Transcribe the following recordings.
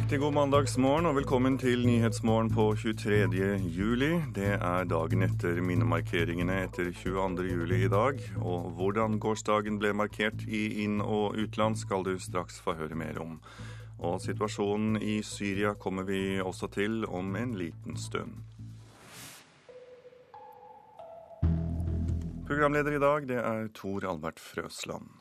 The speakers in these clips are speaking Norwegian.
Riktig god mandagsmorgen og velkommen til Nyhetsmorgen på 23. juli. Det er dagen etter minnemarkeringene etter 22. juli i dag. Og hvordan gårsdagen ble markert i inn- og utland skal du straks få høre mer om. Og situasjonen i Syria kommer vi også til om en liten stund. Programleder i dag det er Tor Albert Frøsland.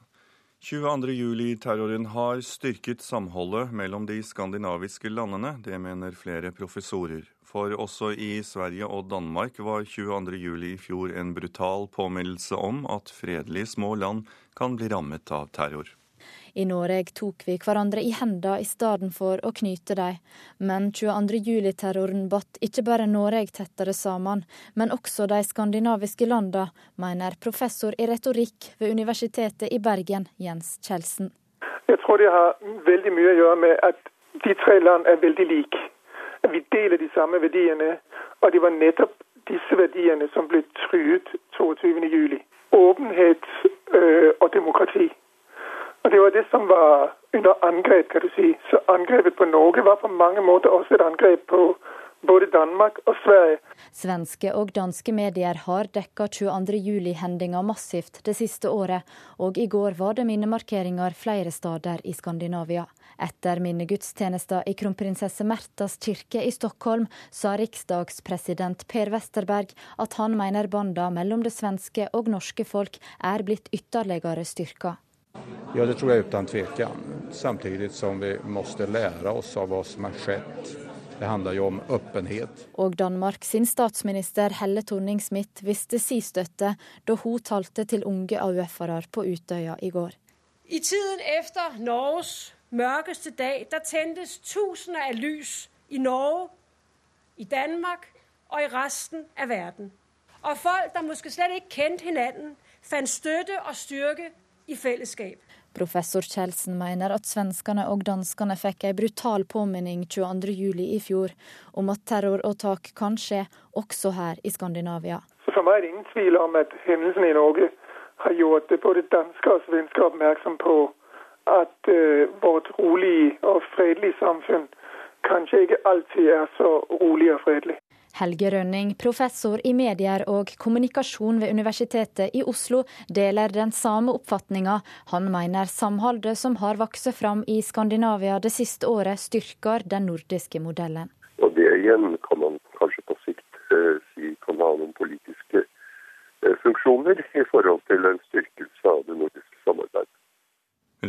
22.07-terroren har styrket samholdet mellom de skandinaviske landene. Det mener flere professorer. For også i Sverige og Danmark var 22.07 i fjor en brutal påminnelse om at fredelige små land kan bli rammet av terror. I Norge tok vi hverandre i hendene i stedet for å knyte dem. Men 22.07-terroren batt ikke bare Norge tettere sammen, men også de skandinaviske landene, mener professor i retorikk ved Universitetet i Bergen, Jens Kjeldsen. Jeg tror det har veldig mye å gjøre med at de tre land er veldig like. Vi deler de samme verdiene, og det var nettopp disse verdiene som ble truet 22.07. Åpenhet øh, og demokrati. Og Det var det som var under angrep, kan du si. Så angrepet på Norge var på mange måter også et angrep på både Danmark og Sverige. Svenske og danske medier har dekka 22.07-hendinga massivt det siste året, og i går var det minnemarkeringer flere steder i Skandinavia. Etter minnegudstjenester i kronprinsesse Märthas kirke i Stockholm sa riksdagspresident Per Westerberg at han mener banda mellom det svenske og norske folk er blitt ytterligere styrka. Ja, det tror jeg uten tvekan. Samtidig som vi måtte lære oss av hva som har skjedd. Det handler jo om åpenhet. Og Danmark sin statsminister Helle Thorning-Smith viste si støtte da hun talte til unge AUF-ere på Utøya i går. I tiden etter Norges mørkeste dag, der tentes tusener av lys i Norge, i Danmark og i resten av verden. Og folk der måske slett ikke kjente hverandre, fant støtte og styrke i fellesskap. Professor Kjeldsen mener at svenskene og danskene fikk en brutal påminning 22.07 i fjor om at terroråtak kan skje også her i Skandinavia. For meg er det ingen tvil om at hendelsene i Norge har gjort både dansker og svensker oppmerksom på at uh, vårt rolige og fredelige samfunn kanskje ikke alltid er så rolig og fredelig. Helge Rønning, professor i medier og kommunikasjon ved Universitetet i Oslo, deler den samme oppfatninga. Han mener samholdet som har vokst fram i Skandinavia det siste året, styrker den nordiske modellen. Og Det igjen kan man kanskje på sikt eh, si kan ha noen politiske eh, funksjoner i forhold til en styrkelse av det nordiske.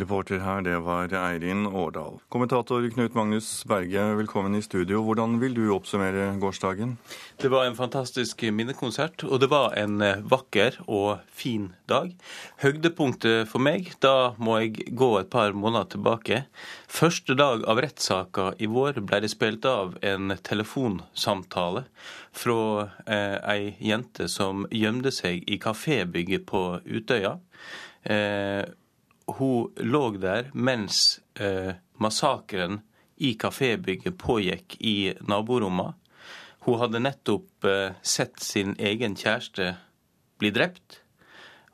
Reporter her, det var Eirin Årdal. Kommentator Knut Magnus Berge, velkommen i studio. Hvordan vil du oppsummere gårsdagen? Det var en fantastisk minnekonsert, og det var en eh, vakker og fin dag. Høydepunktet for meg, da må jeg gå et par måneder tilbake. Første dag av rettssaka i vår ble det spilt av en telefonsamtale fra eh, ei jente som gjemte seg i kafébygget på Utøya. Eh, hun lå der mens eh, massakren i kafébygget pågikk i naborommet. Hun hadde nettopp eh, sett sin egen kjæreste bli drept.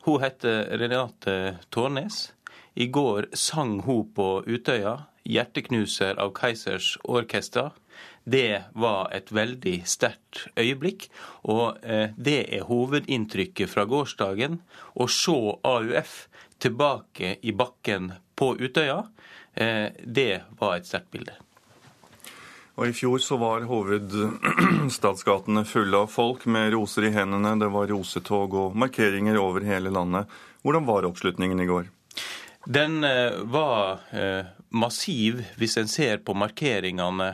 Hun heter Renate Tårnes. I går sang hun på Utøya 'Hjerteknuser' av Keisers Orkester. Det var et veldig sterkt øyeblikk, og eh, det er hovedinntrykket fra gårsdagen. Å se AUF tilbake i bakken på Utøya, eh, det var et sterkt bilde. Og I fjor så var hovedstadsgatene fulle av folk med roser i hendene. Det var rosetog og markeringer over hele landet. Hvordan var oppslutningen i går? Den eh, var massiv hvis en ser på markeringene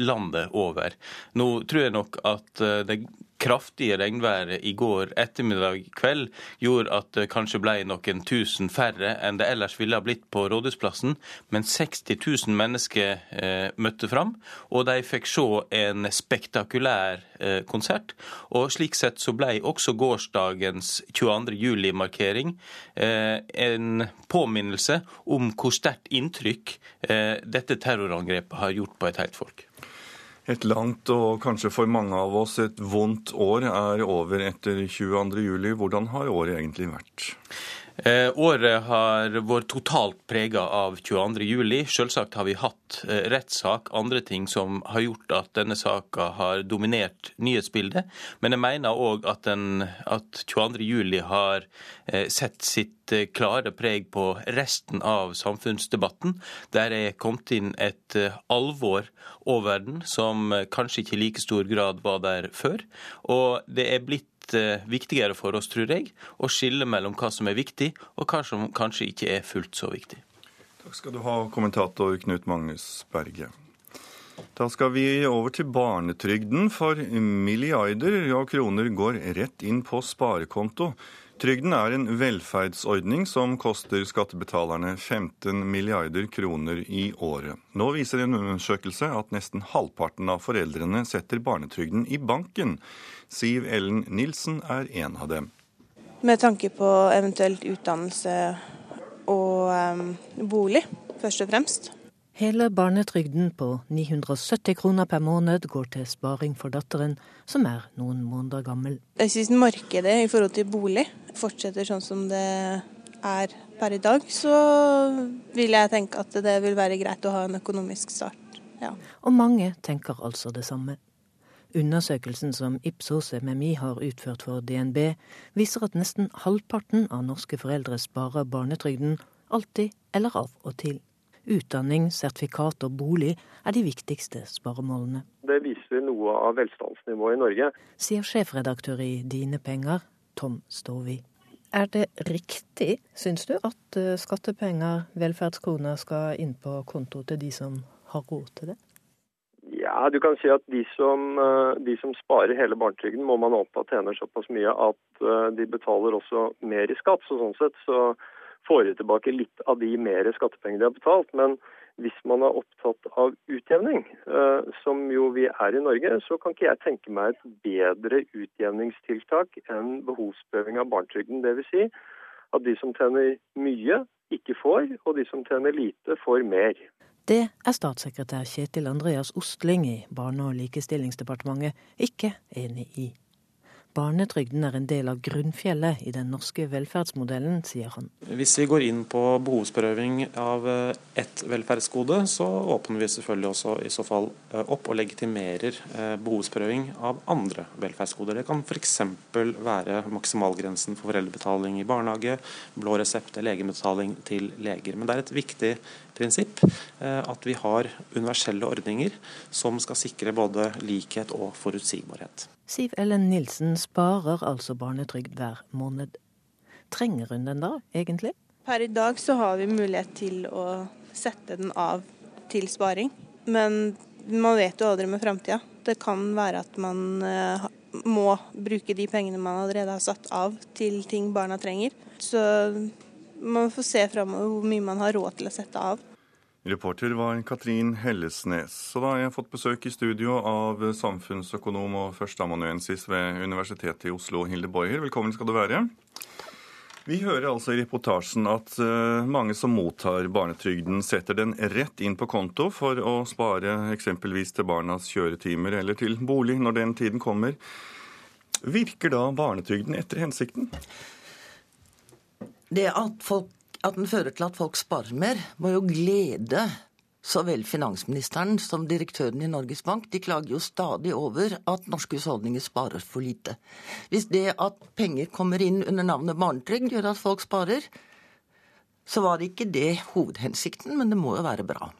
landet over. Nå tror jeg nok at det kraftige regnværet i går ettermiddag kveld gjorde at det kanskje ble noen tusen færre enn det ellers ville ha blitt på Rådhusplassen. Men 60 000 mennesker eh, møtte fram, og de fikk se en spektakulær eh, konsert. Og slik sett så ble også gårsdagens 22. juli-markering eh, en påminnelse om hvor sterkt inntrykk eh, dette terrorangrepet har gjort på et helt folk. Et langt og kanskje for mange av oss et vondt år er over etter 22.07. Hvordan har året egentlig vært? Eh, året har vært totalt prega av 22.07. Selvsagt har vi hatt eh, rettssak, andre ting som har gjort at denne saka har dominert nyhetsbildet. Men jeg mener òg at, at 22.07 har eh, sett sitt klare preg på resten av samfunnsdebatten. Der er kommet inn et alvor over den som kanskje ikke i like stor grad var der før. Og det er blitt Eh, viktigere for oss, tror jeg, å skille mellom hva som er viktig, og hva som kanskje ikke er fullt så viktig. Takk skal du ha, kommentator Knut Magnus Berge. Da skal vi over til barnetrygden, for milliarder av kroner går rett inn på sparekonto. Trygden er en velferdsordning som koster skattebetalerne 15 milliarder kroner i året. Nå viser en undersøkelse at nesten halvparten av foreldrene setter barnetrygden i banken. Siv Ellen Nilsen er en av dem. Med tanke på eventuelt utdannelse og um, bolig, først og fremst. Hele barnetrygden på 970 kroner per måned går til sparing for datteren, som er noen måneder gammel. Jeg synes markedet i forhold til bolig fortsetter sånn som det er per i dag, så vil jeg tenke at det vil være greit å ha en økonomisk start. Ja. Og mange tenker altså det samme. Undersøkelsen som Ipsos MMI har utført for DNB, viser at nesten halvparten av norske foreldre sparer barnetrygden alltid eller av og til. Utdanning, sertifikat og bolig er de viktigste sparemålene. Det viser noe av velstandsnivået i Norge. Sier sjefredaktør i Dine Penger, Tom Stovi. Er det riktig, syns du, at eh, skattepenger, velferdskroner, skal inn på konto til de som har råd til det? Ja, du kan si at de som, eh, de som sparer hele barnetrygden, må man anta tjener såpass mye at eh, de betaler også mer i skatt. Så sånn sett så får de tilbake litt av de mer skattepengene de har betalt. Men hvis man er opptatt av utjevning, eh, som jo vi er i Norge, så kan ikke jeg tenke meg et bedre utjevningstiltak enn behovsprøving av barnetrygden. Dvs. Si at de som tjener mye, ikke får, og de som tjener lite, får mer. Det er statssekretær Kjetil Andreas Ostling i Barne- og likestillingsdepartementet ikke enig i. Barnetrygden er en del av grunnfjellet i den norske velferdsmodellen, sier han. Hvis vi går inn på behovsprøving av eh, ett velferdsgode, så åpner vi selvfølgelig også i så fall eh, opp og legitimerer eh, behovsprøving av andre velferdsgoder. Det kan f.eks. være maksimalgrensen for foreldrebetaling i barnehage, blå resept, legebetaling til leger. Men det er et viktig prinsipp at vi har universelle ordninger som skal sikre både likhet og forutsigbarhet. Siv Ellen Nilsen sparer altså barnetrygd hver måned. Trenger hun den da, egentlig? Per i dag så har vi mulighet til å sette den av til sparing. Men man vet jo aldri med framtida. Det kan være at man eh, må bruke de pengene man allerede har satt av til ting barna trenger. Så man får se framover hvor mye man har råd til å sette av. Reporter var Katrin Hellesnes. Så da har jeg fått besøk i studio av samfunnsøkonom og førsteamanuensis ved Universitetet i Oslo, Hilde Boyer. Velkommen skal du være. Vi hører altså i reportasjen at eh, mange som mottar barnetrygden, setter den rett inn på konto for å spare eksempelvis til barnas kjøretimer eller til bolig når den tiden kommer. Virker da barnetrygden etter hensikten? Det at folk at den fører til at folk sparer mer, må jo glede så vel finansministeren som direktøren i Norges Bank. De klager jo stadig over at norske husholdninger sparer for lite. Hvis det at penger kommer inn under navnet barnetrygd gjør at folk sparer, så var det ikke det hovedhensikten, men det må jo være bra.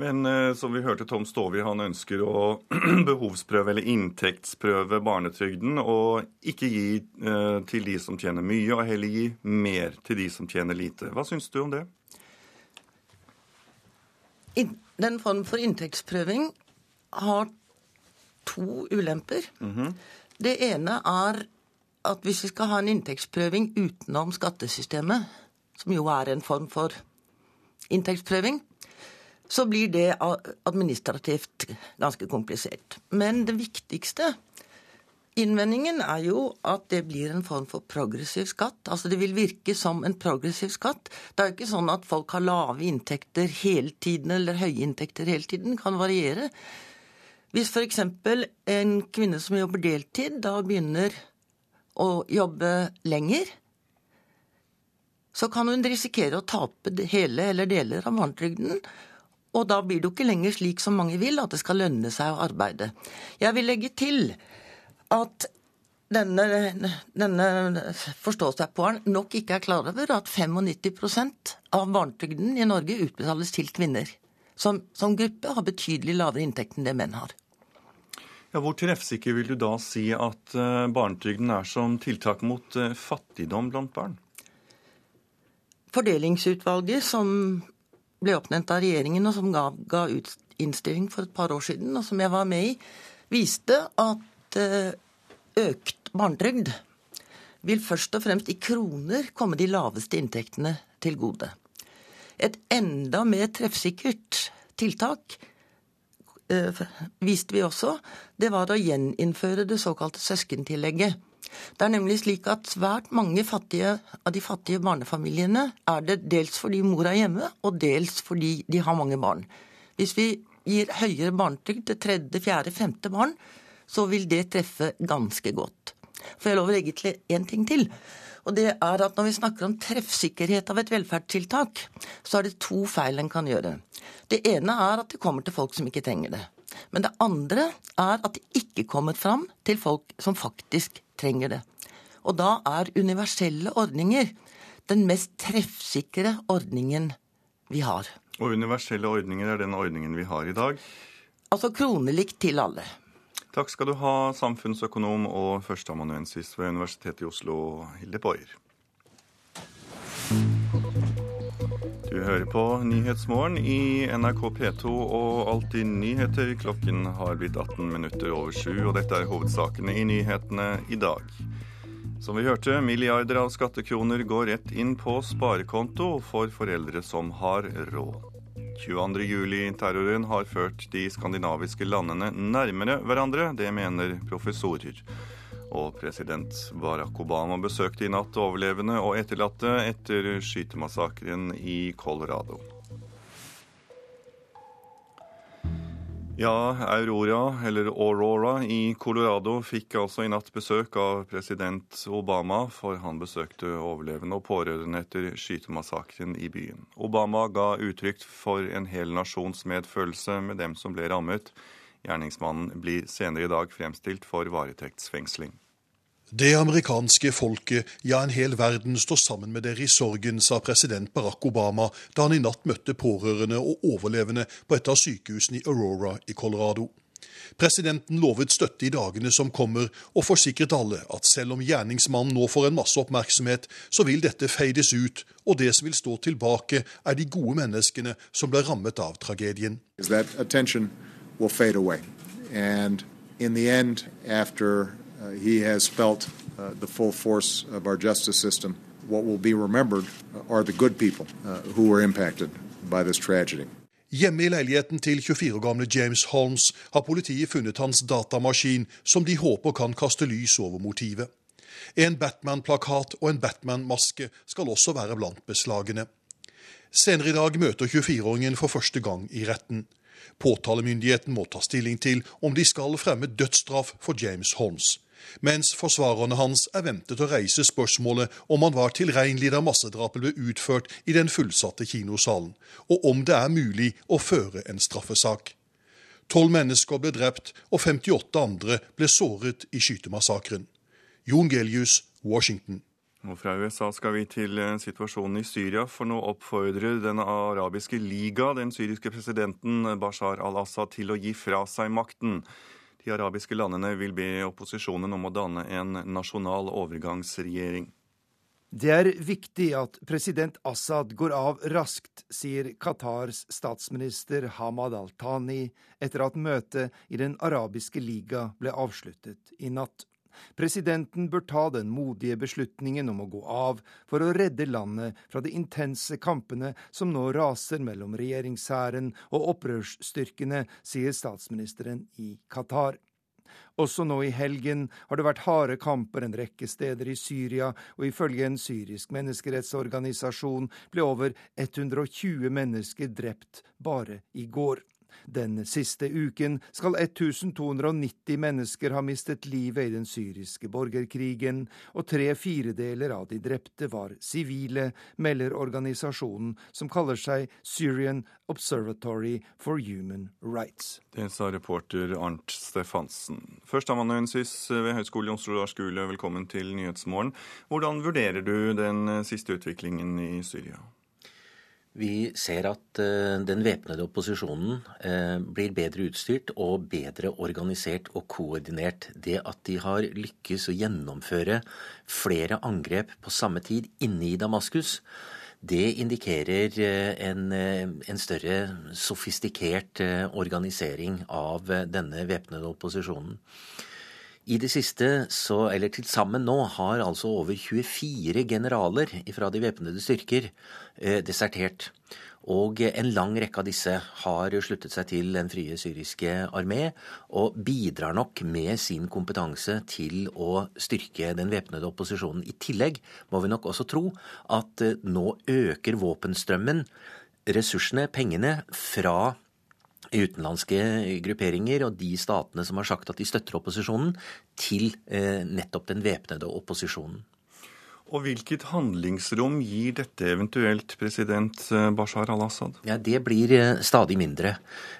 Men eh, som vi hørte Tom Stovi, han ønsker å behovsprøve eller inntektsprøve barnetrygden. Og ikke gi eh, til de som tjener mye, og heller gi mer til de som tjener lite. Hva syns du om det? Den form for inntektsprøving har to ulemper. Mm -hmm. Det ene er at hvis vi skal ha en inntektsprøving utenom skattesystemet, som jo er en form for inntektsprøving, så blir det administrativt ganske komplisert. Men det viktigste innvendingen er jo at det blir en form for progressiv skatt. Altså det vil virke som en progressiv skatt. Det er jo ikke sånn at folk har lave inntekter hele tiden eller høye inntekter hele tiden. Det kan variere. Hvis f.eks. en kvinne som jobber deltid, da begynner å jobbe lenger, så kan hun risikere å tape hele eller deler av barnetrygden. Og da blir det jo ikke lenger slik som mange vil, at det skal lønne seg å arbeide. Jeg vil legge til at denne, denne forstå-seg-på-eren nok ikke er klar over at 95% av barnetrygden i Norge utbetales til kvinner. Som, som gruppe har betydelig lavere inntekt enn det menn har. Ja, hvor treffsikker vil du da si at uh, barnetrygden er som tiltak mot uh, fattigdom blant barn? Fordelingsutvalget som ble oppnevnt av regjeringen, og som ga, ga ut innstilling for et par år siden, og som jeg var med i, viste at uh, økt barnetrygd vil først og fremst i kroner komme de laveste inntektene til gode. Et enda mer treffsikkert tiltak eh, viste vi også, det var å gjeninnføre det såkalte søskentillegget. Det er nemlig slik at svært mange fattige, av de fattige barnefamiliene er det dels fordi mor er hjemme, og dels fordi de har mange barn. Hvis vi gir høyere barnetrygd til tredje, fjerde, femte barn, så vil det treffe ganske godt. Får jeg lov å legge til én ting til? Og det er at Når vi snakker om treffsikkerhet av et velferdstiltak, så er det to feil en kan gjøre. Det ene er at det kommer til folk som ikke trenger det. Men det andre er at det ikke kommer fram til folk som faktisk trenger det. Og da er universelle ordninger den mest treffsikre ordningen vi har. Og universelle ordninger er den ordningen vi har i dag? Altså kronelikt til alle. Takk skal du ha, samfunnsøkonom og førsteamanuensis ved Universitetet i Oslo, Hilde Boyer. Du hører på Nyhetsmorgen i NRK P2 og Alltid nyheter. Klokken har blitt 18 minutter over sju, og dette er hovedsakene i nyhetene i dag. Som vi hørte, milliarder av skattekroner går rett inn på sparekonto for foreldre som har råd. 22.07-terroren har ført de skandinaviske landene nærmere hverandre. Det mener professorer. Og president Barack Obama besøkte i natt overlevende og etterlatte etter skytemassakren i Colorado. Ja, Aurora, eller Aurora, i Colorado fikk altså i natt besøk av president Obama, for han besøkte overlevende og pårørende etter skytemassakren i byen. Obama ga uttrykk for en hel nasjons medfølelse med dem som ble rammet. Gjerningsmannen blir senere i dag fremstilt for varetektsfengsling. Det amerikanske folket, ja en hel verden, står sammen med dere i sorgen, sa president Barack Obama da han i natt møtte pårørende og overlevende på et av sykehusene i Aurora i Colorado. Presidenten lovet støtte i dagene som kommer, og forsikret alle at selv om gjerningsmannen nå får en masse oppmerksomhet, så vil dette feides ut, og det som vil stå tilbake, er de gode menneskene som ble rammet av tragedien. And in the end, after uh, he has felt uh, the full force of our justice system. What will be remembered are the good people uh, who were impacted by this tragedy. Hjemme i leiligheten til 24 år gamle James Holmes har politiet funnet hans datamaskin, som de håper kan kaste lys over motivet. En Batman-plakat og en Batman-maske skal også være blant beslagene. Senere i dag møter 24-åringen for første gang i retten. Påtalemyndigheten må ta stilling til om de skal fremme dødsstraff for James Holmes mens forsvarerne hans er ventet å reise spørsmålet om han var tilregnelig da massedrapet ble utført i den fullsatte kinosalen, og om det er mulig å føre en straffesak. Tolv mennesker ble drept, og 58 andre ble såret i skytemassakren. Jon Gelius, Washington. Og Fra USA skal vi til eh, situasjonen i Syria, for nå oppfordrer Den arabiske liga den syriske presidenten Bashar al-Assad til å gi fra seg makten. De arabiske landene vil be opposisjonen om å danne en nasjonal overgangsregjering. Det er viktig at president Assad går av raskt, sier Qatars statsminister Hamad al-Thani etter at møtet i Den arabiske liga ble avsluttet i natt. Presidenten bør ta den modige beslutningen om å gå av for å redde landet fra de intense kampene som nå raser mellom regjeringshæren og opprørsstyrkene, sier statsministeren i Qatar. Også nå i helgen har det vært harde kamper en rekke steder i Syria, og ifølge en syrisk menneskerettsorganisasjon ble over 120 mennesker drept bare i går. Den siste uken skal 1290 mennesker ha mistet livet i den syriske borgerkrigen, og tre firedeler av de drepte var sivile, melder organisasjonen som kaller seg Syrian Observatory for Human Rights. Det sa reporter Arnt Stefansen. Førsteamanuensis ved Høgskolen i Oslo, Lars Gule, velkommen til Nyhetsmorgen. Hvordan vurderer du den siste utviklingen i Syria? Vi ser at uh, den væpnede opposisjonen uh, blir bedre utstyrt og bedre organisert og koordinert. Det at de har lykkes å gjennomføre flere angrep på samme tid inne i Damaskus, det indikerer uh, en, en, større sofistikert organisering av denne væpnede opposisjonen. I det siste, så, eller til sammen nå, har altså over 24 generaler fra de væpnede styrker eh, desertert. Og en lang rekke av disse har sluttet seg til Den frie syriske armé, og bidrar nok med sin kompetanse til å styrke den væpnede opposisjonen. I tillegg må vi nok også tro at eh, nå øker våpenstrømmen, ressursene, pengene, fra utenlandske grupperinger og de statene som har sagt at de støtter opposisjonen, til eh, nettopp den væpnede opposisjonen. Og Hvilket handlingsrom gir dette eventuelt president eh, Bashar al-Assad? Ja, Det blir eh, stadig mindre.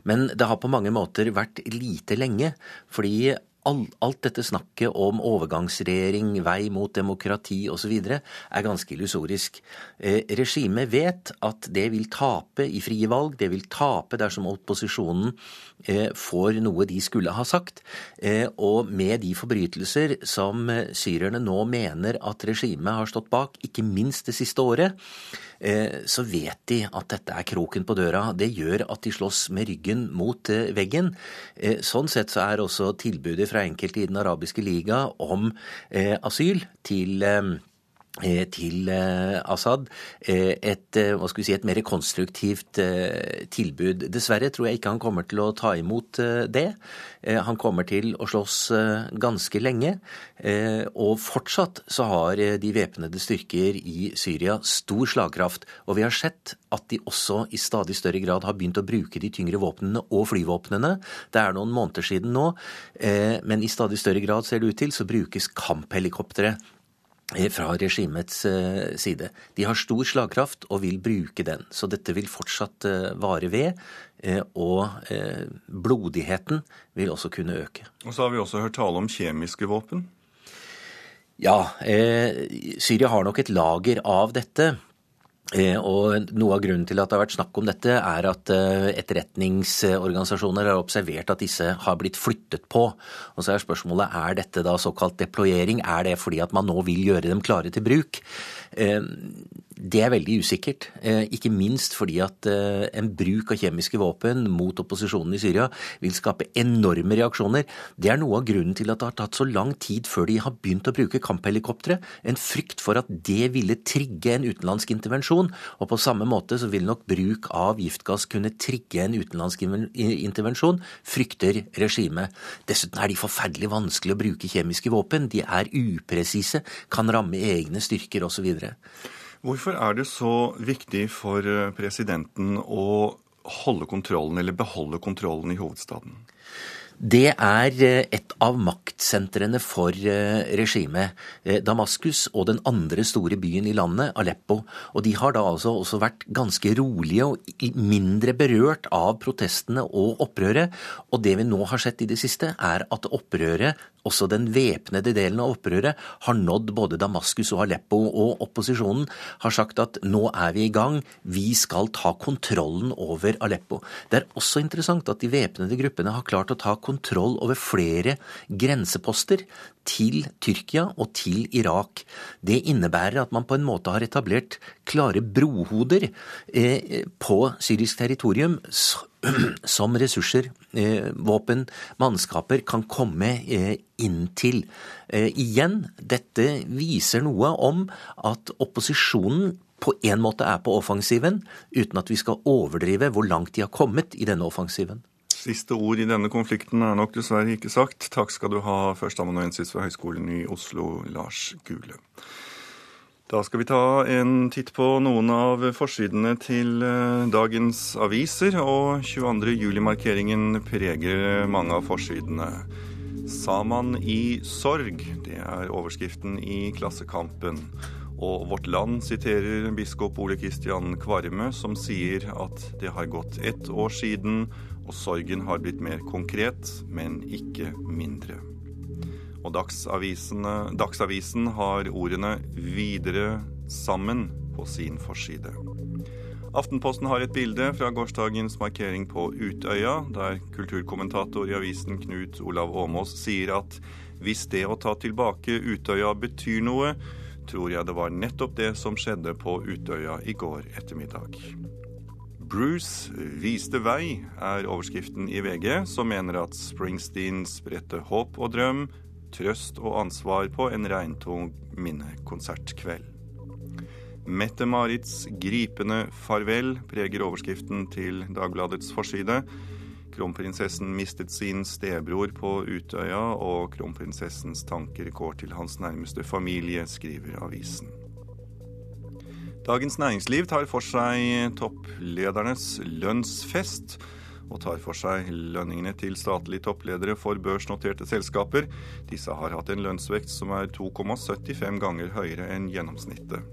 Men det har på mange måter vært lite lenge. Fordi alt dette snakket om overgangsregjering, vei mot demokrati osv. er ganske illusorisk. Eh, regimet vet at det vil tape i frie valg, det vil tape dersom opposisjonen eh, får noe de skulle ha sagt. Eh, og med de forbrytelser som syrerne nå mener at regimet har stått bak, ikke minst det siste året, så vet de at dette er kroken på døra. Det gjør at de slåss med ryggen mot eh, veggen. Eh, sånn sett så er også tilbudet fra enkelte i Den arabiske liga om asyl til Eh, til eh, Assad eh, et, hva skal vi si, et mer konstruktivt tilbud. Dessverre tror jeg ikke han kommer til å ta imot det. Han kommer til å slåss ganske lenge. Og fortsatt så har de væpnede styrker i Syria stor slagkraft. Og vi har sett at de også i stadig større grad har begynt å bruke de tyngre våpnene og flyvåpnene. Det er noen måneder siden nå, men i stadig større grad ser det ut til så brukes kamphelikoptre Eh, fra regimets eh, side. De har stor slagkraft og vil bruke den. Så dette vil fortsatt eh, vare ved. Og blodigheten vil også kunne øke. Og så har vi også hørt tale om kjemiske våpen. Ja, Syria har nok et lager av dette. Eh, og Noe av grunnen til at det har vært snakk om dette, er at eh, etterretningsorganisasjoner har observert at disse har blitt flyttet på. Og Så er spørsmålet er dette da såkalt deployering. Er det fordi at man nå vil gjøre dem klare til bruk? Eh, det er veldig usikkert. Eh, ikke minst fordi at eh, en bruk av kjemiske våpen mot opposisjonen i Syria vil skape enorme reaksjoner. Det er noe av grunnen til at det har tatt så lang tid før de har begynt å bruke kamphelikoptre. En frykt for at det ville trigge en utenlandsk intervensjon. Og på samme måte så vil nok bruk av giftgass kunne trigge en utenlandsk intervensjon, frykter regimet. Dessuten er de forferdelig vanskelig å bruke kjemiske våpen. De er upresise, kan ramme egne styrker osv. Hvorfor er det så viktig for eh, presidenten å holde kontrollen, eller beholde kontrollen i hovedstaden? Det er eh, et av maktsentrene for eh, regimet. Damaskus og den andre store byen i landet, Aleppo. Og de har da altså også vært ganske rolige og mindre berørt av protestene og opprøret. Og det vi nå har sett i det siste, er at opprøret også den væpnede delen av opprøret har nådd både Damaskus og Aleppo, og opposisjonen har sagt at nå er vi i gang, vi skal ta kontrollen over Aleppo. Det er også interessant at de væpnede gruppene har klart å ta kontroll over flere grenseposter til Tyrkia og til Irak. Det innebærer at man på en måte har etablert klare brohoder eh, på syrisk territorium som ressurser, eh, våpen, mannskaper kan komme eh, inn til. Igjen, dette viser noe om at opposisjonen på en måte er på offensiven, uten at vi skal overdrive hvor langt de har kommet i denne offensiven. Siste ord i denne konflikten er nok dessverre ikke sagt. Takk skal du ha, førsteamanuensis ved Høgskolen i Oslo, Lars Gule. Da skal vi ta en titt på noen av forsidene til eh, dagens aviser. Og 22. juli-markeringen preger mange av forsidene. Saman i sorg, det er overskriften i Klassekampen. Og Vårt Land siterer biskop Ole Kristian Kvarme, som sier at det har gått ett år siden, og sorgen har blitt mer konkret, men ikke mindre. Og Dagsavisen har ordene 'videre sammen' på sin forside. Aftenposten har et bilde fra gårsdagens markering på Utøya, der kulturkommentator i avisen Knut Olav Åmås sier at hvis det å ta tilbake Utøya betyr noe, tror jeg det var nettopp det som skjedde på Utøya i går ettermiddag. Bruce viste vei, er overskriften i VG, som mener at Springsteen spredte håp og drøm, trøst og ansvar på en regntung minnekonsertkveld. Mette-Marits gripende farvel preger overskriften til Dagbladets forside. Kronprinsessen mistet sin stebror på Utøya, og kronprinsessens tanker går til hans nærmeste familie, skriver avisen. Dagens Næringsliv tar for seg toppledernes lønnsfest og tar for seg lønningene til statlige toppledere for børsnoterte selskaper. Disse har hatt en lønnsvekst som er 2,75 ganger høyere enn gjennomsnittet.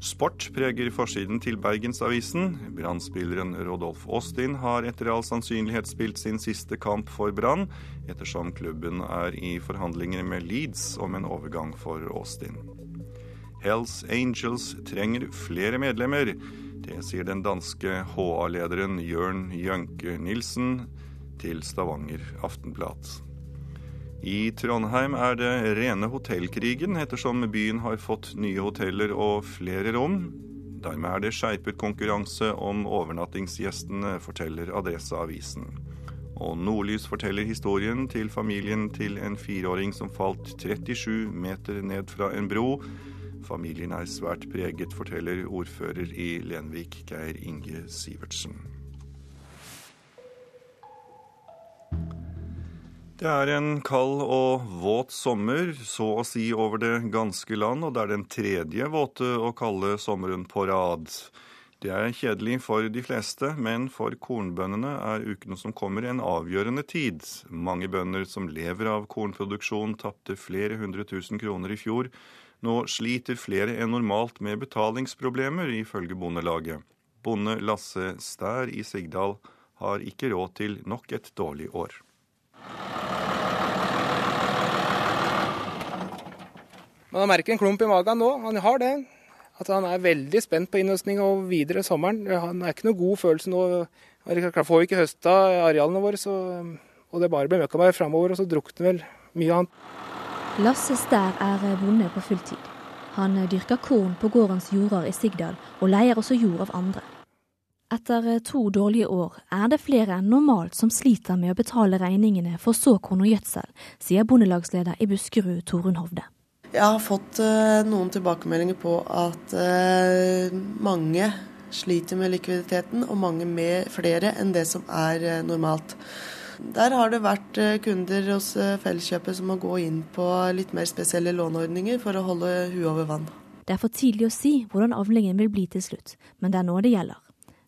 Sport preger forsiden til Bergensavisen. Brann-spilleren Rodolf Austin har etter all sannsynlighet spilt sin siste kamp for Brann, ettersom klubben er i forhandlinger med Leeds om en overgang for Austin. Hells Angels trenger flere medlemmer. Det sier den danske HA-lederen Jørn Jønke Nilsen til Stavanger Aftenblad. I Trondheim er det rene hotellkrigen, ettersom byen har fått nye hoteller og flere rom. Dermed er det skjerpet konkurranse om overnattingsgjestene, forteller Adresseavisen. Og Nordlys forteller historien til familien til en fireåring som falt 37 meter ned fra en bro. Familien er svært preget, forteller ordfører i Lenvik, Geir Inge Sivertsen. Det er en kald og våt sommer, så å si over det ganske land, og det er den tredje våte og kalde sommeren på rad. Det er kjedelig for de fleste, men for kornbøndene er ukene som kommer en avgjørende tid. Mange bønder som lever av kornproduksjon, tapte flere hundre tusen kroner i fjor nå sliter flere enn normalt med betalingsproblemer, ifølge Bondelaget. Bonde Lasse Stær i Sigdal har ikke råd til nok et dårlig år. Man merker en klump i magen nå. Han har det. At han er veldig spent på innhøstning og videre sommeren. Han er ikke noe god følelse nå. Får får ikke høsta arealene våre, så, og det bare blir møkkameir framover. Og så drukner vel mye annet. Lasse Stær er bonde på fulltid. Han dyrker korn på gårdens jorder i Sigdal, og leier også jord av andre. Etter to dårlige år er det flere enn normalt som sliter med å betale regningene for såkorn og gjødsel, sier bondelagsleder i Buskerud, Torunn Hovde. Jeg har fått uh, noen tilbakemeldinger på at uh, mange sliter med likviditeten, og mange med flere enn det som er uh, normalt. Der har det vært eh, kunder hos eh, Felleskjøpet som må gå inn på litt mer spesielle låneordninger for å holde huet over vann. Det er for tidlig å si hvordan avlingen vil bli til slutt, men det er nå det gjelder.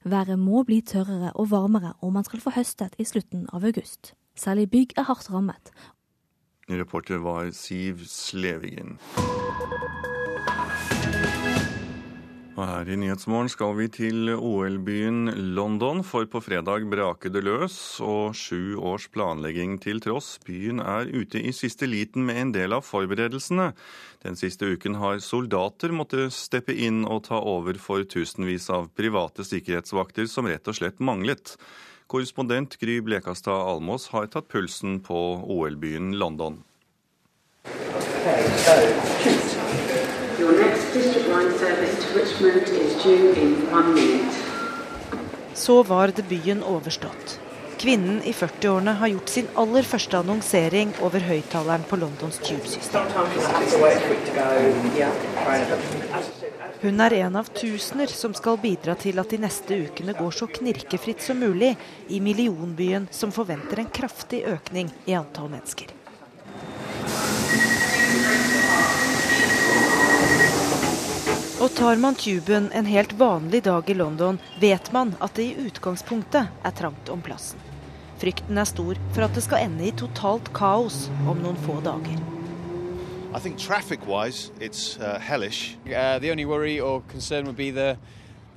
Været må bli tørrere og varmere om man skal få høstet i slutten av august. Særlig bygg er hardt rammet. Reporter var Siv Slevingen. Og her i Nyhetsmorgen skal vi til OL-byen London, for på fredag braker det løs. Og sju års planlegging til tross, byen er ute i siste liten med en del av forberedelsene. Den siste uken har soldater måttet steppe inn og ta over for tusenvis av private sikkerhetsvakter som rett og slett manglet. Korrespondent Gry Blekastad Almås har tatt pulsen på OL-byen London. Så var debuten overstått. Kvinnen i 40-årene har gjort sin aller første annonsering over høyttaleren på Londons tubesystem. Hun er en av tusener som skal bidra til at de neste ukene går så knirkefritt som mulig i millionbyen som forventer en kraftig økning i antall mennesker. Og tar man tuben en helt vanlig dag i London, vet man at det i utgangspunktet er trangt om plassen. Frykten er stor for at det skal ende i totalt kaos om noen få dager. I think traffic-wise, it's uh, hellish. Uh, the only worry or concern would be the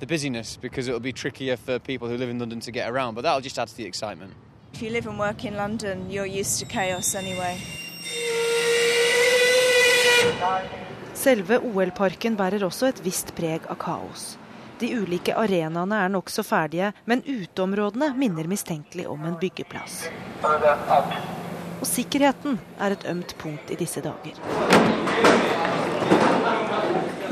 the busyness because it'll be trickier for people who live in London to get around, but that'll just add to the excitement. If you live and work in London, you're used to chaos anyway. Selve OL-parken bærer også et visst preg av kaos. De ulike arenaene er nokså ferdige, men uteområdene minner mistenkelig om en byggeplass. Og sikkerheten er et ømt punkt i disse dager.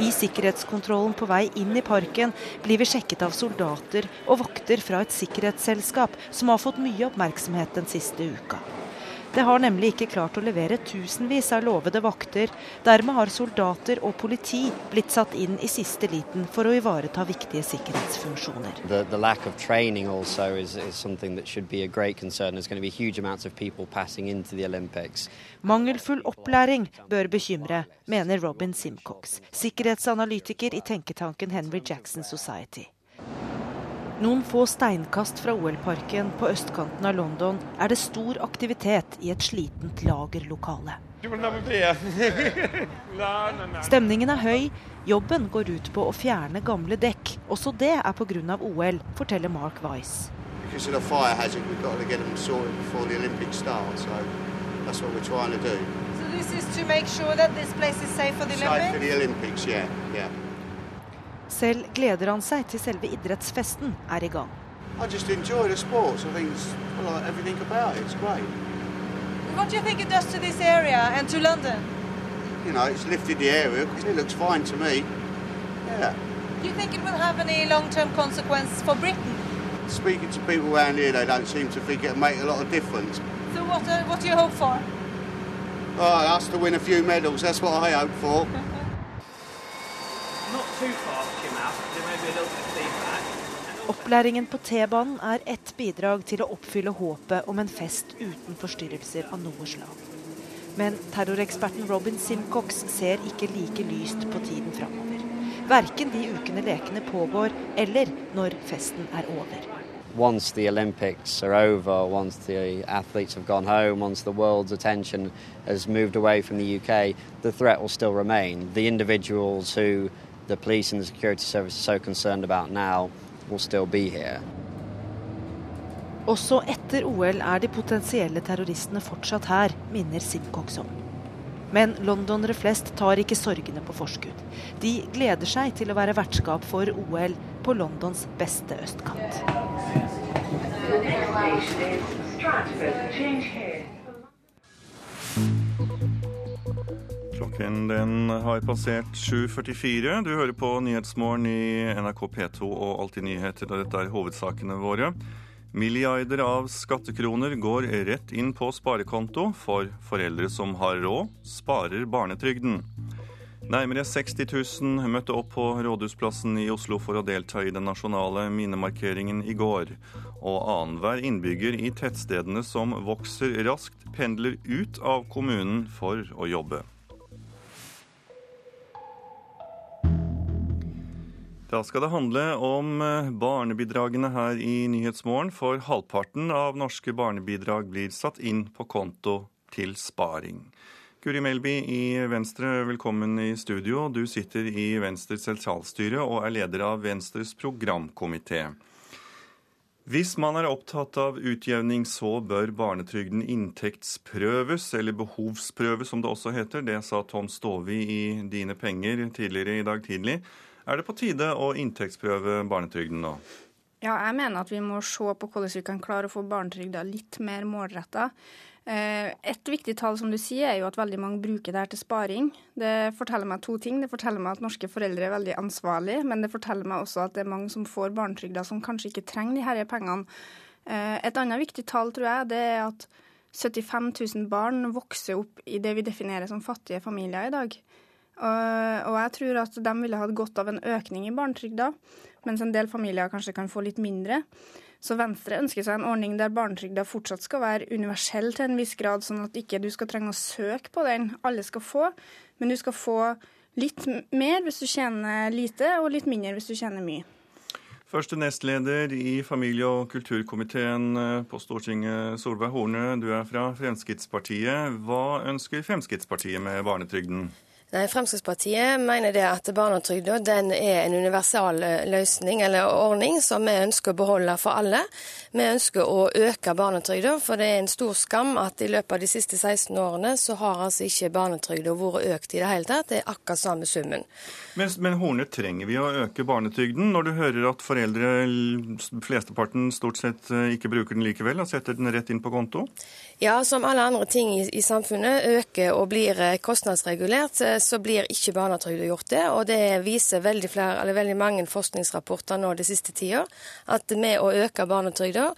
I sikkerhetskontrollen på vei inn i parken blir vi sjekket av soldater og vokter fra et sikkerhetsselskap som har fått mye oppmerksomhet den siste uka. Det har nemlig ikke klart å levere tusenvis av lovede vakter. Dermed har soldater og politi blitt satt inn i siste liten for å ivareta viktige sikkerhetsfunksjoner. The, the lack of training also is, is something that should be a great concern. There's going to be huge amounts of people passing into the Olympics. Mangelfull opplæring bør bekymre, mener Robin Simcox, sikkerhetsanalytiker i tenketanken Henry Jackson Society. Noen få steinkast fra OL-parken på østkanten av London er det stor aktivitet i et slitent lagerlokale. Stemningen er høy. Jobben går ut på å fjerne gamle dekk. Også det er pga. OL, forteller Mark Weiss. Because of the fire hazard, we've got to get them sorted before the Olympics start. So that's what we're trying to do. So this is to make sure that this place is safe for the Safe for Olympics? the Olympics, yeah, yeah. Selv gleder han seg til selve idrettsfesten er i gang. I just enjoy the sports. I think I like everything about it. It's great. What do you think it does to this area and to London? You know, it's lifted the area. It looks fine to me. Yeah. Do you think it will have any long-term consequence for Britain? Speaking to people around here, they don't seem to think it'll make a lot of difference. So what, uh, what do you hope for? Oh, us to win a few medals, that's what I hope for. Opplæringen på T-banen er ett bidrag til å oppfylle håpet om en fest uten forstyrrelser av noe slag. Men terroreksperten Robin Simcox ser ikke like lyst på tiden framover. Verken de ukene lekene pågår, eller når festen er over. Once the Olympics are over, once the athletes have gone home, once the world's attention has moved away from the UK, the threat will still remain. The individuals who the police and the security service are so concerned about now will still be here. Også etter OL er de potensielle terroristene fortsatt her, minner Simcox om. Men londonere flest tar ikke sorgene på forskudd. De gleder seg til å være vertskap for OL på Londons beste østkant. Klokken den har passert 7.44. Du hører på Nyhetsmorgen i NRK P2 og Alltid nyheter, og dette er hovedsakene våre. Milliarder av skattekroner går rett inn på sparekonto, for foreldre som har råd, sparer barnetrygden. Nærmere 60 000 møtte opp på Rådhusplassen i Oslo for å delta i den nasjonale minnemarkeringen i går. Og annenhver innbygger i tettstedene som vokser raskt, pendler ut av kommunen for å jobbe. Da skal det handle om eh, barnebidragene her i Nyhetsmorgen, for halvparten av norske barnebidrag blir satt inn på konto til sparing. Guri Melby i Venstre, velkommen i studio. Du sitter i Venstres sentralstyre og er leder av Venstres programkomité. Hvis man er opptatt av utjevning, så bør barnetrygden inntektsprøves, eller behovsprøves som det også heter. Det sa Tom Stovi i Dine penger tidligere i dag tidlig. Er det på tide å inntektsprøve barnetrygden nå? Ja, jeg mener at vi må se på hvordan vi kan klare å få barnetrygda litt mer målretta. Et viktig tall som du sier, er jo at veldig mange bruker det her til sparing. Det forteller meg to ting. Det forteller meg at norske foreldre er veldig ansvarlige, men det forteller meg også at det er mange som får barnetrygda som kanskje ikke trenger de disse pengene. Et annet viktig tall, tror jeg, det er at 75 000 barn vokser opp i det vi definerer som fattige familier i dag. Og jeg tror at de ville hatt godt av en økning i barnetrygda, mens en del familier kanskje kan få litt mindre. Så Venstre ønsker seg en ordning der barnetrygda fortsatt skal være universell til en viss grad, sånn at ikke du skal trenge å søke på den. Alle skal få, men du skal få Litt mer hvis du tjener lite, og litt mindre hvis du tjener mye. Første nestleder i familie- og kulturkomiteen eh, på Stortinget, Solveig Horne, du er fra Fremskrittspartiet. Hva ønsker Fremskrittspartiet med barnetrygden? Nei, Fremskrittspartiet mener det at barnetrygda er en universal eh, løsning eller ordning som vi ønsker å beholde for alle. Vi ønsker å øke barnetrygda, for det er en stor skam at i løpet av de siste 16 årene så har altså ikke barnetrygda vært økt i det hele tatt. Det er akkurat samme summen. Men, men Horne, trenger vi å øke barnetrygden når du hører at foreldre, flesteparten stort sett eh, ikke bruker den likevel, og setter den rett inn på konto? Ja, som alle andre ting i, i samfunnet øker og blir eh, kostnadsregulert, så blir ikke barnetrygda gjort det. Og det viser veldig, flere, veldig, mange forskningsrapporter nå det siste tida, at med å øke barnetrygda,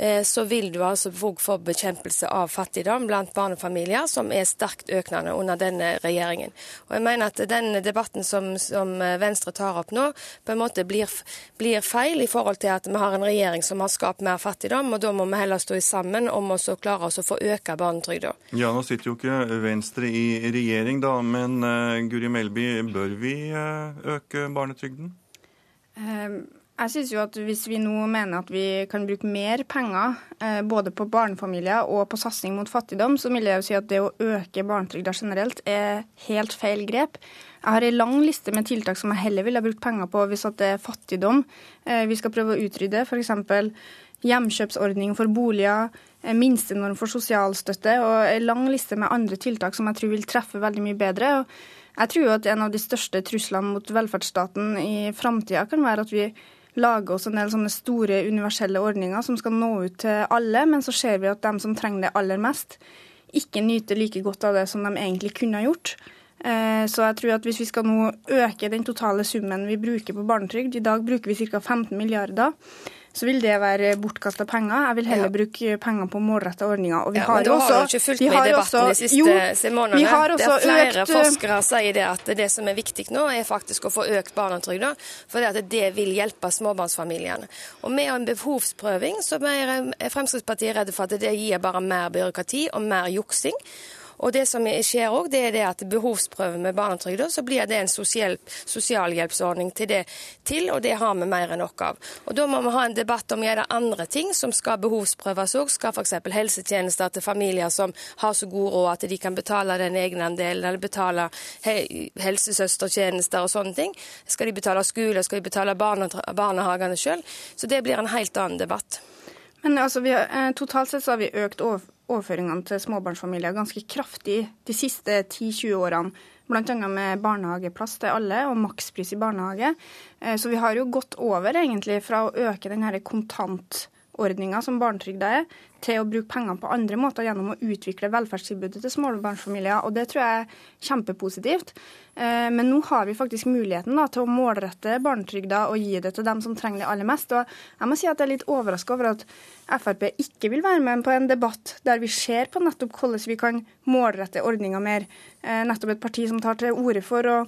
eh, så vil du altså få bekjempelse av fattigdom blant barnefamilier, som er sterkt økende under denne regjeringen. Og jeg mener at den debatten som, som Venstre tar opp nå, på en måte blir, blir, feil i forhold til at vi har en regjering som har skapt mer fattigdom, og da må vi heller stå sammen om å klare oss å få øke barnetrygda. Ja, nå sitter jo ikke Venstre i regjering, da, men uh, Guri Melby, bør vi uh, øke barnetrygden? Um, jeg synes jo at Hvis vi nå mener at vi kan bruke mer penger både på barnefamilier og på satsing mot fattigdom, så vil jeg jo si at det å øke barnetrygda generelt er helt feil grep. Jeg har en lang liste med tiltak som jeg heller ville brukt penger på hvis det er fattigdom vi skal prøve å utrydde. F.eks. hjemkjøpsordning for boliger, minstenorm for sosialstøtte og en lang liste med andre tiltak som jeg tror vil treffe veldig mye bedre. Og jeg tror at en av de største truslene mot velferdsstaten i framtida kan være at vi lager oss en del sånne store universelle ordninger som skal nå ut til alle, men så ser vi at de som trenger det aller mest, ikke nyter like godt av det som de egentlig kunne ha gjort. Eh, så jeg tror at hvis vi skal nå øke den totale summen vi bruker på barnetrygd, i dag bruker vi ca. 15 milliarder, så vil det være bortkasta penger. Jeg vil heller ja. bruke penger på målretta ordninger. Og vi ja, har men også, har du ikke fulgt med i debatten også, de siste jo, månedene. Vi har også det er flere økt, forskere sier det at det som er viktig nå, er faktisk å få økt barnetrygda. For det, at det vil hjelpe småbarnsfamiliene. Og med en behovsprøving så er Fremskrittspartiet redde for at det gir bare mer byråkrati og mer juksing. Og det som skjer òg, det er det at behovsprøve med barnetrygda, så blir det en sosial, sosialhjelpsordning til det til, og det har vi mer enn nok av. Og da må vi ha en debatt om er det andre ting som skal behovsprøves òg. Skal f.eks. helsetjenester til familier som har så god råd at de kan betale den egenandelen, eller betale helsesøstertjenester og sånne ting. Skal de betale skole, skal de betale barnehagene sjøl? Så det blir en helt annen debatt. Men altså, har, eh, Totalt sett så har vi økt over, overføringene til småbarnsfamilier ganske kraftig de siste 10-20 årene. Bl.a. med barnehageplass til alle og makspris i barnehage. Eh, så vi har jo gått over egentlig fra å øke denne kontantordninga som barnetrygda er, til å bruke pengene på andre måter gjennom å utvikle velferdstilbudet til småbarnsfamilier. Og det tror jeg er kjempepositivt. Eh, men nå har vi faktisk muligheten da, til å målrette barnetrygda og gi det til dem som trenger det aller mest. Og jeg må si at jeg er litt overraska over at Frp ikke vil være med på en debatt der vi ser på nettopp hvordan vi kan målrette ordninga mer. Eh, nettopp et parti som tar til orde for å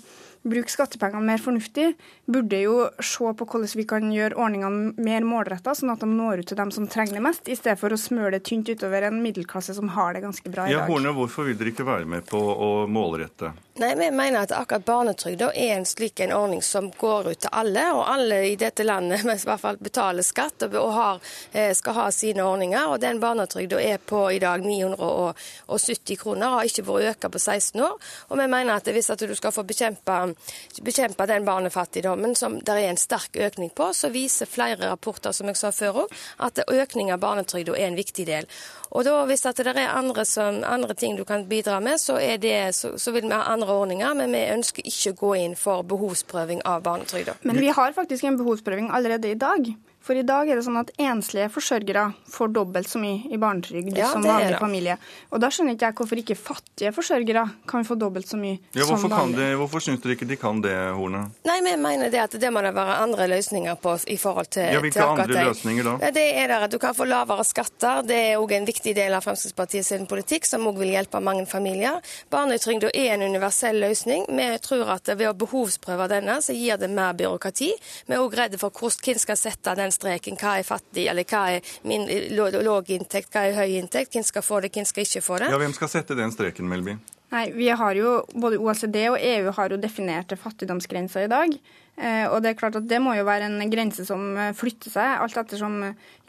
bruke skattepengene mer fornuftig, burde jo se på hvordan vi kan gjøre ordningene mer målretta, sånn at de når ut til dem som trenger det mest, i stedet for å smøre det tynt utover en middelklasse som har det ganske bra i dag. Ja, Horne, hvorfor vil dere ikke være med på å målrette? Nei, Vi mener at akkurat barnetrygda er en slik en ordning som går ut til alle, og alle i dette landet i hvert fall betaler skatt og har, eh, skal ha sine ordninger. og Den barnetrygda er på i dag 970 kroner, har ikke vært økt på 16 år. og vi mener at Hvis at du skal få bekjempe, bekjempe den barnefattigdommen som det er en sterk økning på, så viser flere rapporter som jeg sa før også, at økning av barnetrygda er en viktig del. Og da, Hvis det er andre, som, andre, ting du kan bidra med, så, det, så, så, vil vi ha andre ordninger. Men vi ønsker ikke å gå inn for behovsprøving av barnetrygda. Men vi har faktisk en behovsprøving allerede i dag. For i dag er det sånn at enslige forsørgere får dobbelt så mye i barnetrygd ja, som vanlig familie. Og da skjønner ikke jeg hvorfor ikke fattige forsørgere kan få dobbelt så mye ja, som vanlig. hvorfor syns dere ikke de kan det, Horne? Nei, vi mener det at det må det være andre løsninger på i forhold til Ja, Hvilke andre det. løsninger da? Det er der at du kan få lavere skatter. Det er òg en viktig del av Fremskrittspartiets politikk, som òg vil hjelpe mange familier. Barnetrygda er en universell løsning. Vi tror at ved å behovsprøve denne, så gir det mer byråkrati. Vi er òg redde for hvordan hvem skal sette den streken. Hva er fattig, eller hva er min låg inntekt, hva er høy inntekt? Hvem skal få det, hvem skal ikke få det? Ja, Hvem skal sette den streken, Melby? Nei, vi har jo, Både OECD og EU har jo definerte fattigdomsgrenser i dag. Eh, og Det er klart at det må jo være en grense som eh, flytter seg, alt ettersom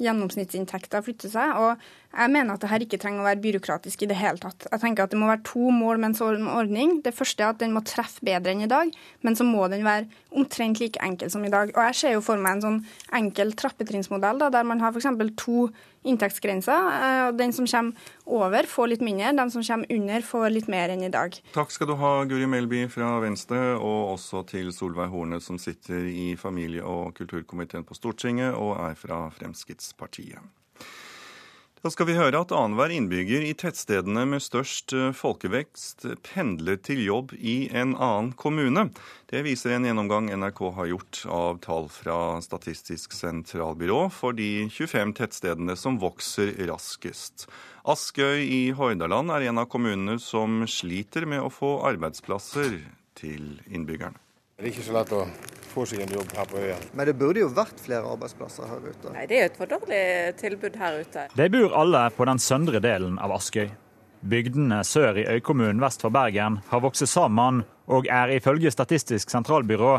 gjennomsnittsinntekter flytter seg. og Jeg mener at dette ikke trenger å være byråkratisk i det hele tatt. Jeg tenker at Det må være to mål med en sånn ordning. Det første er at den må treffe bedre enn i dag, men så må den være omtrent like enkel som i dag. Og Jeg ser jo for meg en sånn enkel trappetrinnsmodell der man har f.eks. to inntektsgrenser. Eh, og Den som kommer over, får litt mindre. Den som kommer under, får litt mer enn i dag. Takk skal du ha, Guri Melby fra Venstre, og også til Solveig Horne, som sitter i familie- og kulturkomiteen på Stortinget og er fra Fremskrittspartiet. Da skal vi høre at annenhver innbygger i tettstedene med størst eh, folkevekst pendler til jobb i en annen kommune. Det viser en gjennomgang NRK har gjort av tall fra Statistisk sentralbyrå for de 25 tettstedene som vokser raskest. Askøy i Hordaland er en av kommunene som sliter med å få arbeidsplasser til innbyggerne. Det er ikke så lett å få seg en jobb her på øya. Men det burde jo vært flere arbeidsplasser her ute? Nei, det er jo et for dårlig tilbud her ute. De bor alle på den søndre delen av Askøy. Bygdene sør i øykommunen vest for Bergen har vokst sammen, og er ifølge Statistisk sentralbyrå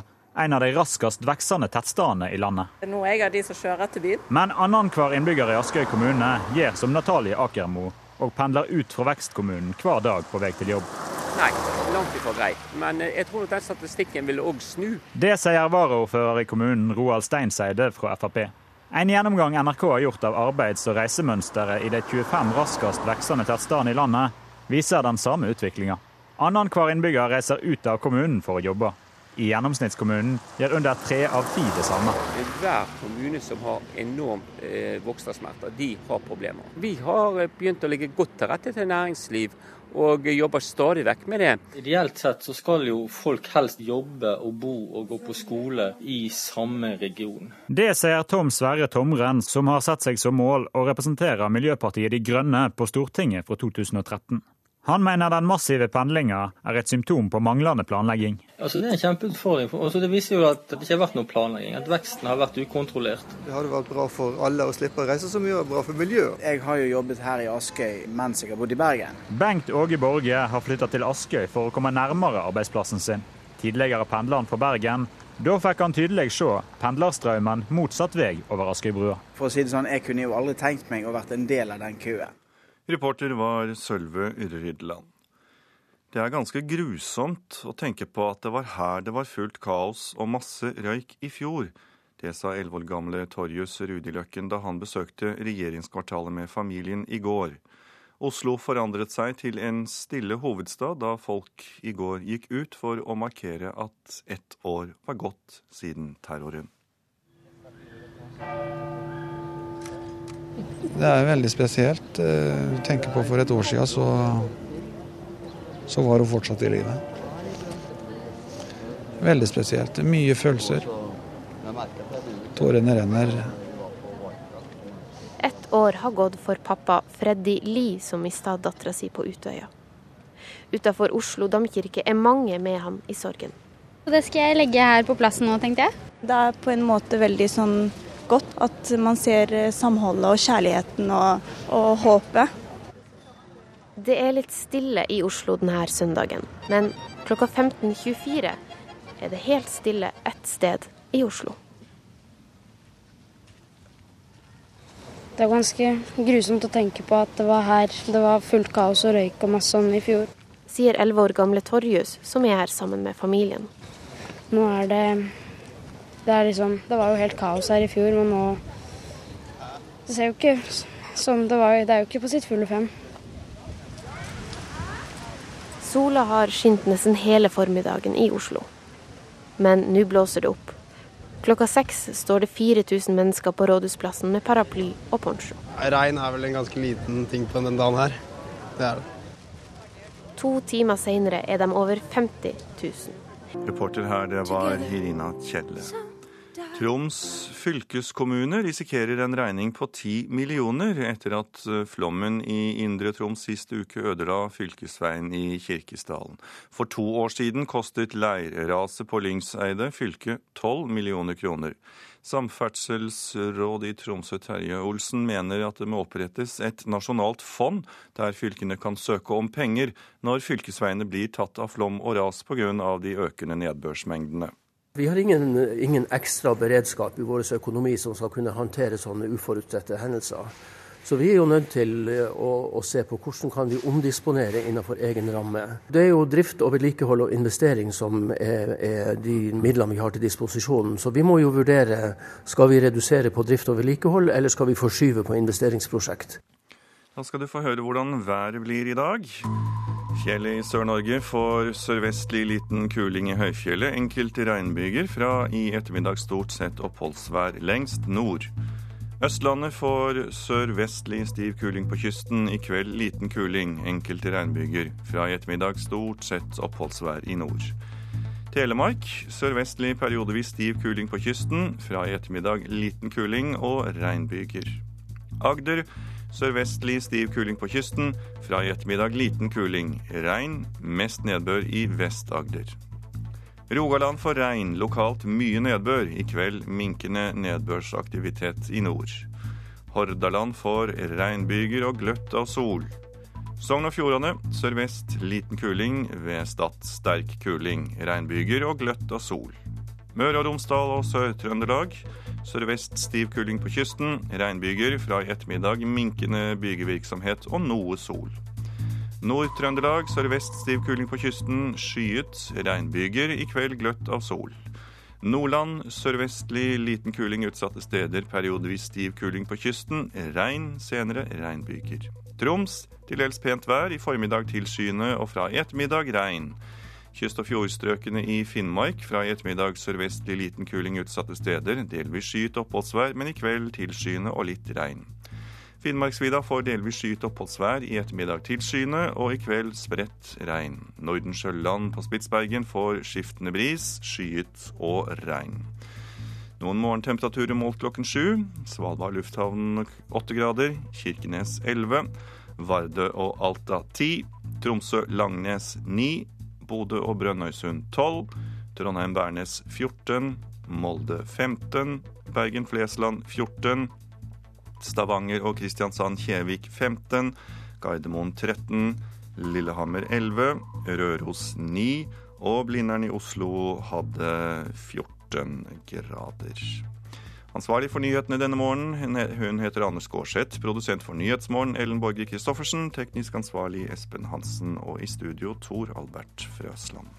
en av de raskest veksende tettstedene i landet. Nå er jeg av de som kjører til byen. Men annenhver innbygger i Askøy kommune gjør som Natalie Akermo, og pendler ut fra vekstkommunen hver dag på vei til jobb. Nei, langt ifra grei. Men eh, jeg tror at den statistikken vil òg snu. Det sier varaordfører i kommunen Roald Steinseide fra Frp. En gjennomgang NRK har gjort av arbeids- og reisemønsteret i de 25 raskest veksende tettstedene i landet, viser den samme utviklinga. Annenhver innbygger reiser ut av kommunen for å jobbe. I gjennomsnittskommunen gjør under tre av ti det samme. Hver kommune som har enormt eh, vokstersmerter, de har problemer. Vi har eh, begynt å legge godt til rette til næringsliv og jobber stadig vekk med det. Ideelt sett så skal jo folk helst jobbe og bo og gå på skole i samme region. Det sier Tom Sverre Tomren, som har satt seg som mål å representere Miljøpartiet De Grønne på Stortinget fra 2013. Han mener den massive pendlinga er et symptom på manglende planlegging. Altså, det er en kjempeutfordring. Altså, det viser jo at det ikke har vært noe planlegging, at veksten har vært ukontrollert. Det hadde vært bra for alle å slippe å reise så mye, og bra for miljøet. Jeg har jo jobbet her i Askøy mens jeg har bodd i Bergen. Bengt Åge Borge har flytta til Askøy for å komme nærmere arbeidsplassen sin. Tidligere pendler han fra Bergen. Da fikk han tydelig se pendlerstrømmen motsatt vei over Askøybrua. For å si det sånn, jeg kunne jo aldri tenkt meg å vært en del av den køen. Reporter var Sølve Rydland. Det er ganske grusomt å tenke på at det var her det var fullt kaos og masse røyk i fjor. Det sa elleve år gamle Torjus Rudiløkken da han besøkte regjeringskvartalet med familien i går. Oslo forandret seg til en stille hovedstad da folk i går gikk ut for å markere at ett år var gått siden terroren. Det er veldig spesielt. Jeg tenker på For et år siden så, så var hun fortsatt i live. Veldig spesielt. Mye følelser. Tårene renner. Ett år har gått for pappa Freddy Lie, som mista dattera si på Utøya. Utafor Oslo domkirke er mange med ham i sorgen. Det skal jeg legge her på plassen nå, tenkte jeg. Det er på en måte veldig sånn godt. At man ser eh, samholdet og kjærligheten og, og håpet. Det er litt stille i Oslo denne søndagen, men klokka 15.24 er det helt stille ett sted i Oslo. Det er ganske grusomt å tenke på at det var her det var fullt kaos og røyk og masse sånn i fjor. Sier elleve år gamle Torjus, som er her sammen med familien. Nå er det det, er liksom, det var jo helt kaos her i fjor, men nå Det ser jo ikke som det var. Det er jo ikke på sitt fulle fem. Sola har skint nesten hele formiddagen i Oslo. Men nå blåser det opp. Klokka seks står det 4000 mennesker på Rådhusplassen med paraply og poncho. Regn er vel en ganske liten ting på denne dagen her. Det er det. To timer seinere er de over 50 000. Reporter her, det var Irina Kjelle. Troms fylkeskommune risikerer en regning på ti millioner etter at eh, flommen i Indre Troms sist uke ødela fylkesveien i Kirkesdalen. For to år siden kostet leirraset på Lyngseide fylket tolv millioner kroner. Samferdselsråd i Tromsø Terje Olsen mener at det må opprettes et nasjonalt fond der fylkene kan søke om penger når fylkesveiene blir tatt av flom og ras pga. de økende nedbørsmengdene. Vi har ingen, ingen, ekstra beredskap i vår økonomi som skal kunne håndtere sånne uforutsette hendelser. Så vi er jo nødt til eh, å, å, se på hvordan kan vi omdisponere innenfor egen ramme. Det er jo drift og vedlikehold og investering som er, er de midlene vi har til disposisjon. Så vi må jo vurdere skal vi redusere på drift og vedlikehold, eller skal vi forskyve på investeringsprosjekt. Da skal du få høre hvordan været blir i dag. Fjellet i Sør-Norge får sørvestlig liten kuling i høyfjellet. Enkelte regnbyger fra i ettermiddag stort sett oppholdsvær lengst nord. Østlandet får sørvestlig stiv kuling på kysten. I kveld liten kuling, enkelte regnbyger. Fra i ettermiddag stort sett oppholdsvær i nord. Telemark sørvestlig periodevis stiv kuling på kysten. Fra i ettermiddag liten kuling og regnbyger. Agder Sørvestlig stiv kuling på kysten. Fra i ettermiddag liten kuling. Regn, mest nedbør i Vest-Agder. Rogaland får regn, lokalt mye nedbør. I kveld minkende nedbørsaktivitet i nord. Hordaland får regnbyger og gløtt av sol. Sogn og Fjordane sørvest liten kuling, ved Stad sterk kuling. Regnbyger og gløtt av sol. Møre og Romsdal og Sør-Trøndelag Sørvest stiv kuling på kysten. Regnbyger. Fra i ettermiddag minkende bygevirksomhet og noe sol. Nord-Trøndelag sørvest stiv kuling på kysten. Skyet. Regnbyger. I kveld gløtt av sol. Nordland sørvestlig liten kuling utsatte steder. Periodevis stiv kuling på kysten. Regn, senere regnbyger. Troms til dels pent vær. I formiddag tilskyende og fra i ettermiddag regn. Kyst- og fjordstrøkene i Finnmark fra i ettermiddag sørvestlig liten kuling utsatte steder. Delvis skyet oppholdsvær, men i kveld tilskyende og litt regn. Finnmarksvidda får delvis skyet oppholdsvær, i ettermiddag tilskyende og i kveld spredt regn. Nordensjøland på Spitsbergen får skiftende bris, skyet og regn. Noen morgentemperaturer målt klokken sju. Svalbard lufthavn åtte grader. Kirkenes elleve. Vardø og Alta ti. Tromsø-Langnes ni. Bodø og Brønnøysund 12, Trondheim-Værnes 14, Molde 15, Bergen-Flesland 14, Stavanger og Kristiansand-Kjevik 15, Gardermoen 13, Lillehammer 11, Røros 9 og Blindern i Oslo hadde 14 grader. Ansvarlig for nyhetene denne morgenen, hun heter Anders Gårdseth. Produsent for Nyhetsmorgen, Ellen Borge Christoffersen. Teknisk ansvarlig Espen Hansen. Og i studio Tor Albert Frøsland.